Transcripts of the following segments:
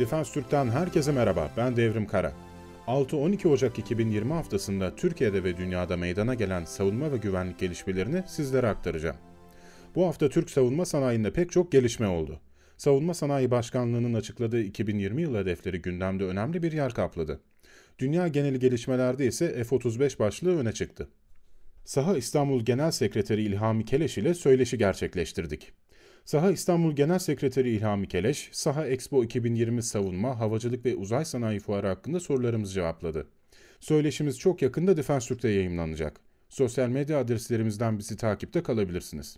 Defens Türk'ten herkese merhaba, ben Devrim Kara. 6-12 Ocak 2020 haftasında Türkiye'de ve dünyada meydana gelen savunma ve güvenlik gelişmelerini sizlere aktaracağım. Bu hafta Türk savunma sanayinde pek çok gelişme oldu. Savunma Sanayi Başkanlığı'nın açıkladığı 2020 yıl hedefleri gündemde önemli bir yer kapladı. Dünya geneli gelişmelerde ise F-35 başlığı öne çıktı. Saha İstanbul Genel Sekreteri İlhami Keleş ile söyleşi gerçekleştirdik. Saha İstanbul Genel Sekreteri İlhami Keleş, Saha Expo 2020 savunma, havacılık ve uzay sanayi fuarı hakkında sorularımızı cevapladı. Söyleşimiz çok yakında Defens Türk'te yayınlanacak. Sosyal medya adreslerimizden bizi takipte kalabilirsiniz.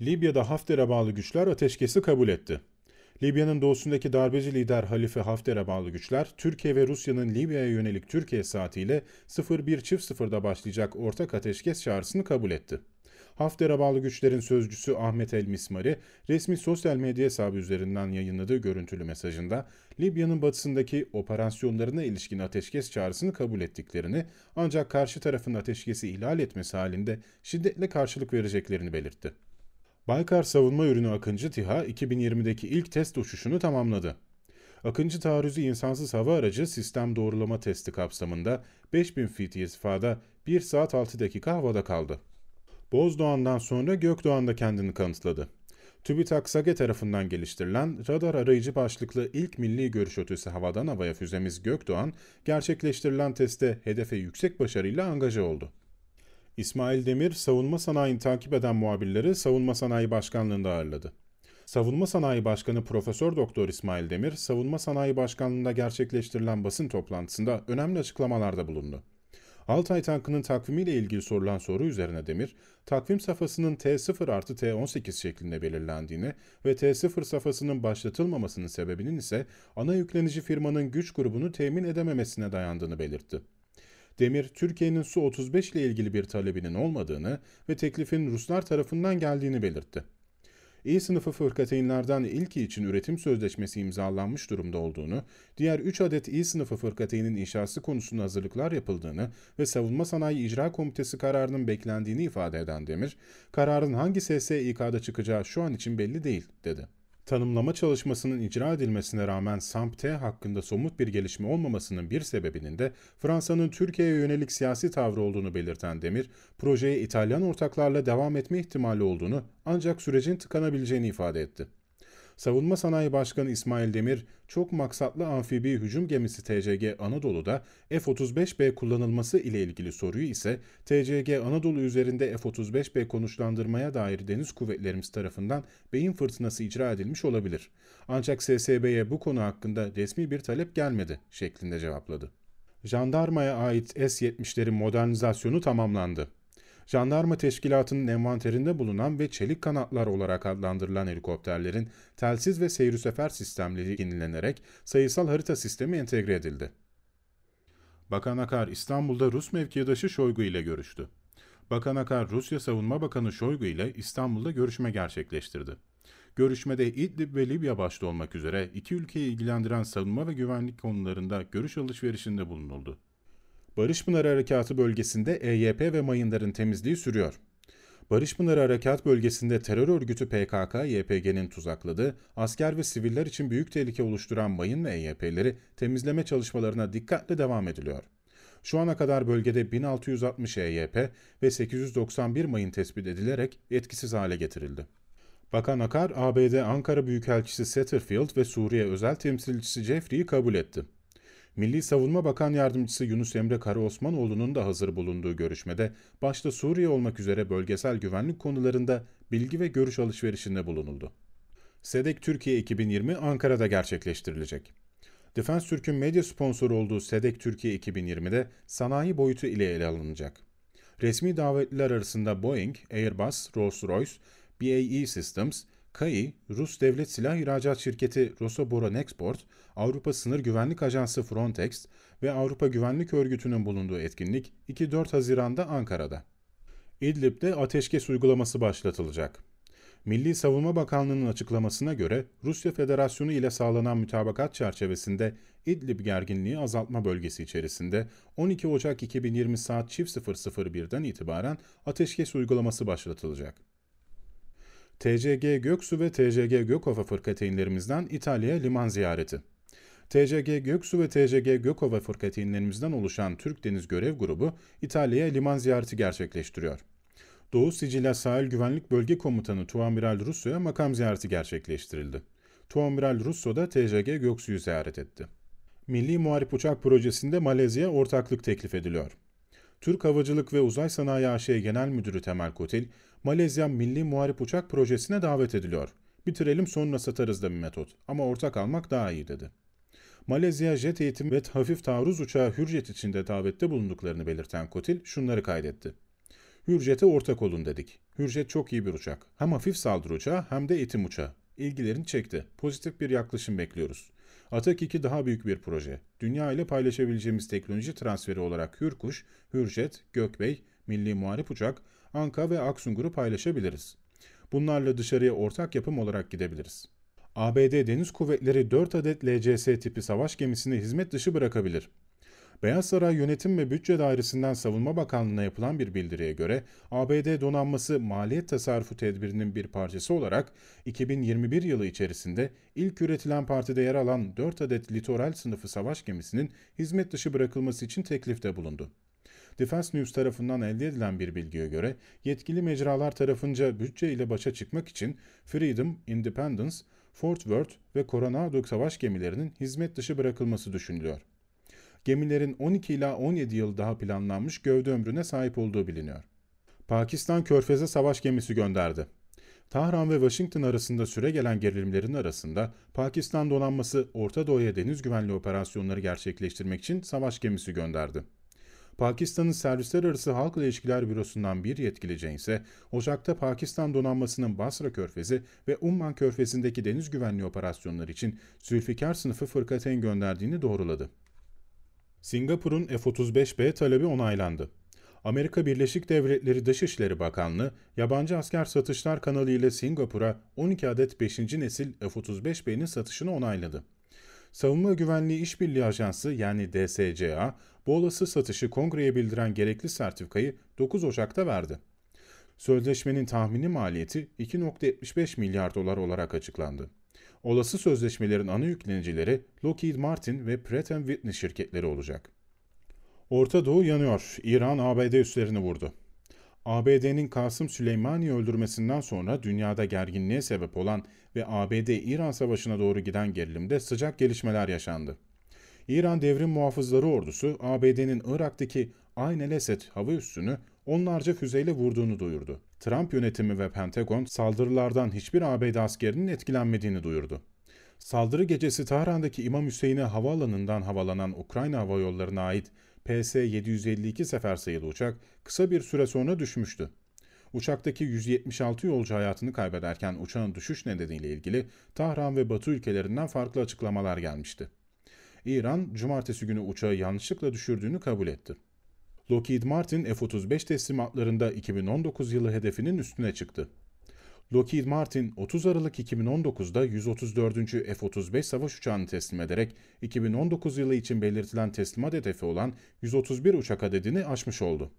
Libya'da Hafter'e bağlı güçler ateşkesi kabul etti. Libya'nın doğusundaki darbeci lider Halife Hafter'e bağlı güçler, Türkiye ve Rusya'nın Libya'ya yönelik Türkiye saatiyle 01.00'da başlayacak ortak ateşkes çağrısını kabul etti. Hafter'e bağlı güçlerin sözcüsü Ahmet El Mismari, resmi sosyal medya hesabı üzerinden yayınladığı görüntülü mesajında, Libya'nın batısındaki operasyonlarına ilişkin ateşkes çağrısını kabul ettiklerini, ancak karşı tarafın ateşkesi ihlal etmesi halinde şiddetle karşılık vereceklerini belirtti. Baykar savunma ürünü Akıncı TİHA 2020'deki ilk test uçuşunu tamamladı. Akıncı taarruzu insansız hava aracı sistem doğrulama testi kapsamında 5000 feet irtifada 1 saat 6 dakika havada kaldı. Bozdoğan'dan sonra Gökdoğan'da kendini kanıtladı. TÜBİTAK SAGE tarafından geliştirilen radar arayıcı başlıklı ilk milli görüş ötesi havadan havaya füzemiz Gökdoğan, gerçekleştirilen testte hedefe yüksek başarıyla angaja oldu. İsmail Demir, savunma sanayini takip eden muhabirleri Savunma Sanayi Başkanlığı'nda ağırladı. Savunma Sanayi Başkanı Profesör Doktor İsmail Demir, Savunma Sanayi Başkanlığı'nda gerçekleştirilen basın toplantısında önemli açıklamalarda bulundu. Altay tankının takvimiyle ilgili sorulan soru üzerine Demir, takvim safhasının T0 artı T18 şeklinde belirlendiğini ve T0 safhasının başlatılmamasının sebebinin ise ana yüklenici firmanın güç grubunu temin edememesine dayandığını belirtti. Demir, Türkiye'nin Su-35 ile ilgili bir talebinin olmadığını ve teklifin Ruslar tarafından geldiğini belirtti. İ sınıfı fırkateynlerden ilki için üretim sözleşmesi imzalanmış durumda olduğunu, diğer 3 adet İ sınıfı fırkateynin inşası konusunda hazırlıklar yapıldığını ve Savunma Sanayi İcra Komitesi kararının beklendiğini ifade eden Demir, kararın hangi SSİK'da çıkacağı şu an için belli değil, dedi. Tanımlama çalışmasının icra edilmesine rağmen SAMP-T hakkında somut bir gelişme olmamasının bir sebebinin de Fransa'nın Türkiye'ye yönelik siyasi tavrı olduğunu belirten Demir, projeye İtalyan ortaklarla devam etme ihtimali olduğunu ancak sürecin tıkanabileceğini ifade etti. Savunma Sanayi Başkanı İsmail Demir, çok maksatlı amfibi hücum gemisi TCG Anadolu'da F-35B kullanılması ile ilgili soruyu ise TCG Anadolu üzerinde F-35B konuşlandırmaya dair deniz kuvvetlerimiz tarafından beyin fırtınası icra edilmiş olabilir. Ancak SSB'ye bu konu hakkında resmi bir talep gelmedi şeklinde cevapladı. Jandarmaya ait S-70'lerin modernizasyonu tamamlandı. Jandarma Teşkilatı'nın envanterinde bulunan ve çelik kanatlar olarak adlandırılan helikopterlerin telsiz ve seyir sefer sistemleri yenilenerek sayısal harita sistemi entegre edildi. Bakan Akar İstanbul'da Rus mevkidaşı Şoygu ile görüştü. Bakan Akar, Rusya Savunma Bakanı Şoygu ile İstanbul'da görüşme gerçekleştirdi. Görüşmede İdlib ve Libya başta olmak üzere iki ülkeyi ilgilendiren savunma ve güvenlik konularında görüş alışverişinde bulunuldu. Barış Pınarı Harekatı bölgesinde EYP ve mayınların temizliği sürüyor. Barış Pınarı Harekat bölgesinde terör örgütü PKK, YPG'nin tuzakladığı, asker ve siviller için büyük tehlike oluşturan mayın ve EYP'leri temizleme çalışmalarına dikkatle devam ediliyor. Şu ana kadar bölgede 1660 EYP ve 891 mayın tespit edilerek etkisiz hale getirildi. Bakan Akar, ABD Ankara Büyükelçisi Satterfield ve Suriye özel temsilcisi Jeffrey'i kabul etti. Milli Savunma Bakan Yardımcısı Yunus Emre Karaosmanoğlu'nun da hazır bulunduğu görüşmede başta Suriye olmak üzere bölgesel güvenlik konularında bilgi ve görüş alışverişinde bulunuldu. SEDEK Türkiye 2020 Ankara'da gerçekleştirilecek. Defens Türk'ün medya sponsoru olduğu SEDEK Türkiye 2020'de sanayi boyutu ile ele alınacak. Resmi davetliler arasında Boeing, Airbus, Rolls-Royce, BAE Systems, KAI, Rus Devlet Silah İhracat Şirketi Rosoboronexport, Avrupa Sınır Güvenlik Ajansı Frontex ve Avrupa Güvenlik Örgütü'nün bulunduğu etkinlik 2-4 Haziran'da Ankara'da. İdlib'de ateşkes uygulaması başlatılacak. Milli Savunma Bakanlığı'nın açıklamasına göre Rusya Federasyonu ile sağlanan mütabakat çerçevesinde İdlib gerginliği azaltma bölgesi içerisinde 12 Ocak 2020 saat 00.01'den itibaren ateşkes uygulaması başlatılacak. TCG Göksu ve TCG Gökova fırkateynlerimizden İtalya'ya liman ziyareti. TCG Göksu ve TCG Gökova fırkateynlerimizden oluşan Türk Deniz Görev Grubu İtalya'ya liman ziyareti gerçekleştiriyor. Doğu Sicilya Sahil Güvenlik Bölge Komutanı Tuamiral Russo'ya makam ziyareti gerçekleştirildi. Tuamiral Russo da TCG Göksu'yu ziyaret etti. Milli Muharip Uçak Projesi'nde Malezya ortaklık teklif ediliyor. Türk Havacılık ve Uzay Sanayi AŞ Genel Müdürü Temel Kotil, Malezya Milli Muharip Uçak Projesi'ne davet ediliyor. Bitirelim sonra satarız da bir metot ama ortak almak daha iyi dedi. Malezya jet eğitim ve hafif taarruz uçağı Hürjet içinde davette bulunduklarını belirten Kotil şunları kaydetti. Hürjet'e ortak olun dedik. Hürjet çok iyi bir uçak. Hem hafif saldırı uçağı hem de eğitim uçağı. İlgilerini çekti. Pozitif bir yaklaşım bekliyoruz. Atak 2 daha büyük bir proje. Dünya ile paylaşabileceğimiz teknoloji transferi olarak Hürkuş, Hürjet, Gökbey, Milli Muharip Uçak, Anka ve Aksungur'u paylaşabiliriz. Bunlarla dışarıya ortak yapım olarak gidebiliriz. ABD Deniz Kuvvetleri 4 adet LCS tipi savaş gemisini hizmet dışı bırakabilir. Beyaz Saray Yönetim ve Bütçe Dairesi'nden Savunma Bakanlığı'na yapılan bir bildiriye göre ABD donanması maliyet tasarrufu tedbirinin bir parçası olarak 2021 yılı içerisinde ilk üretilen partide yer alan 4 adet litoral sınıfı savaş gemisinin hizmet dışı bırakılması için teklifte bulundu. Defense News tarafından elde edilen bir bilgiye göre yetkili mecralar tarafınca bütçe ile başa çıkmak için Freedom, Independence, Fort Worth ve Coronado savaş gemilerinin hizmet dışı bırakılması düşünülüyor. Gemilerin 12 ila 17 yıl daha planlanmış gövde ömrüne sahip olduğu biliniyor. Pakistan Körfez'e savaş gemisi gönderdi. Tahran ve Washington arasında süre gelen gerilimlerin arasında Pakistan donanması Orta Doğu'ya deniz güvenliği operasyonları gerçekleştirmek için savaş gemisi gönderdi. Pakistan'ın Servisler Arası Halk İlişkiler Bürosu'ndan bir yetkilice ise Ocak'ta Pakistan donanmasının Basra Körfezi ve Umman Körfezi'ndeki deniz güvenliği operasyonları için Zülfikar sınıfı fırkateyn gönderdiğini doğruladı. Singapur'un F-35B talebi onaylandı. Amerika Birleşik Devletleri Dışişleri Bakanlığı, yabancı asker satışlar kanalı ile Singapur'a 12 adet 5. nesil F-35B'nin satışını onayladı. Savunma Güvenliği İşbirliği Ajansı yani DSCA, bu olası satışı kongreye bildiren gerekli sertifikayı 9 Ocak'ta verdi. Sözleşmenin tahmini maliyeti 2.75 milyar dolar olarak açıklandı. Olası sözleşmelerin ana yüklenicileri Lockheed Martin ve Pratt Whitney şirketleri olacak. Orta Doğu yanıyor. İran ABD üslerini vurdu. ABD'nin Kasım Süleymani'yi öldürmesinden sonra dünyada gerginliğe sebep olan ve ABD-İran savaşına doğru giden gerilimde sıcak gelişmeler yaşandı. İran Devrim Muhafızları Ordusu, ABD'nin Irak'taki Ayn el-Esed hava üssünü onlarca füzeyle vurduğunu duyurdu. Trump yönetimi ve Pentagon saldırılardan hiçbir ABD askerinin etkilenmediğini duyurdu. Saldırı gecesi Tahran'daki İmam Hüseyin'e havaalanından havalanan Ukrayna Hava Yolları'na ait PS-752 sefer sayılı uçak kısa bir süre sonra düşmüştü. Uçaktaki 176 yolcu hayatını kaybederken uçağın düşüş nedeniyle ilgili Tahran ve Batı ülkelerinden farklı açıklamalar gelmişti. İran, cumartesi günü uçağı yanlışlıkla düşürdüğünü kabul etti. Lockheed Martin F-35 teslimatlarında 2019 yılı hedefinin üstüne çıktı. Lockheed Martin 30 Aralık 2019'da 134. F-35 savaş uçağını teslim ederek 2019 yılı için belirtilen teslimat hedefi olan 131 uçak adedini aşmış oldu.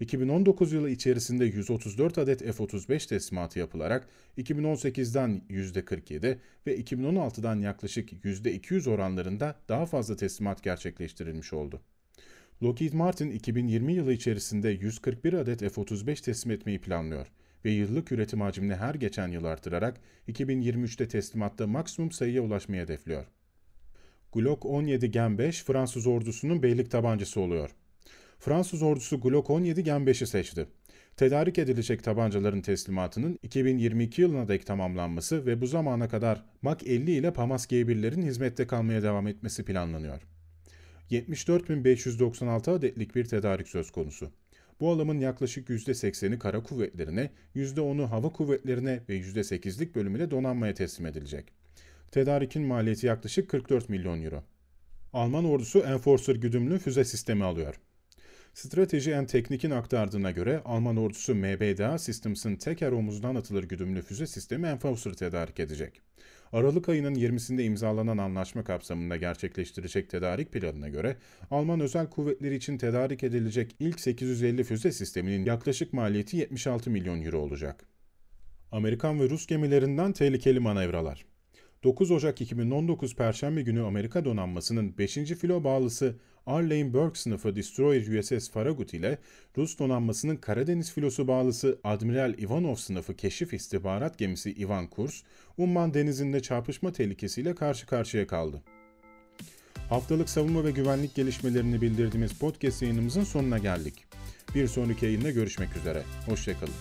2019 yılı içerisinde 134 adet F-35 teslimatı yapılarak 2018'den %47 ve 2016'dan yaklaşık %200 oranlarında daha fazla teslimat gerçekleştirilmiş oldu. Lockheed Martin 2020 yılı içerisinde 141 adet F-35 teslim etmeyi planlıyor ve yıllık üretim hacmini her geçen yıl artırarak 2023'te teslimatta maksimum sayıya ulaşmayı hedefliyor. Glock 17 Gen 5 Fransız ordusunun beylik tabancası oluyor. Fransız ordusu Glock 17 Gen 5'i seçti. Tedarik edilecek tabancaların teslimatının 2022 yılına dek tamamlanması ve bu zamana kadar Mak 50 ile Pamas G1'lerin hizmette kalmaya devam etmesi planlanıyor. 74.596 adetlik bir tedarik söz konusu. Bu alımın yaklaşık %80'i kara kuvvetlerine, %10'u hava kuvvetlerine ve %8'lik bölümü de donanmaya teslim edilecek. Tedarikin maliyeti yaklaşık 44 milyon euro. Alman ordusu Enforcer güdümlü füze sistemi alıyor. Strateji and Teknik'in aktardığına göre Alman ordusu MBDA Systems'ın teker omuzdan atılır güdümlü füze sistemi Enforcer tedarik edecek. Aralık ayının 20'sinde imzalanan anlaşma kapsamında gerçekleştirecek tedarik planına göre Alman özel kuvvetleri için tedarik edilecek ilk 850 füze sisteminin yaklaşık maliyeti 76 milyon euro olacak. Amerikan ve Rus gemilerinden tehlikeli manevralar. 9 Ocak 2019 Perşembe günü Amerika donanmasının 5. filo bağlısı Arleigh Burke sınıfı Destroyer USS Farragut ile Rus donanmasının Karadeniz filosu bağlısı Admiral Ivanov sınıfı keşif istihbarat gemisi Ivan Kurs, Umman denizinde çarpışma tehlikesiyle karşı karşıya kaldı. Haftalık savunma ve güvenlik gelişmelerini bildirdiğimiz podcast yayınımızın sonuna geldik. Bir sonraki yayında görüşmek üzere. Hoşçakalın.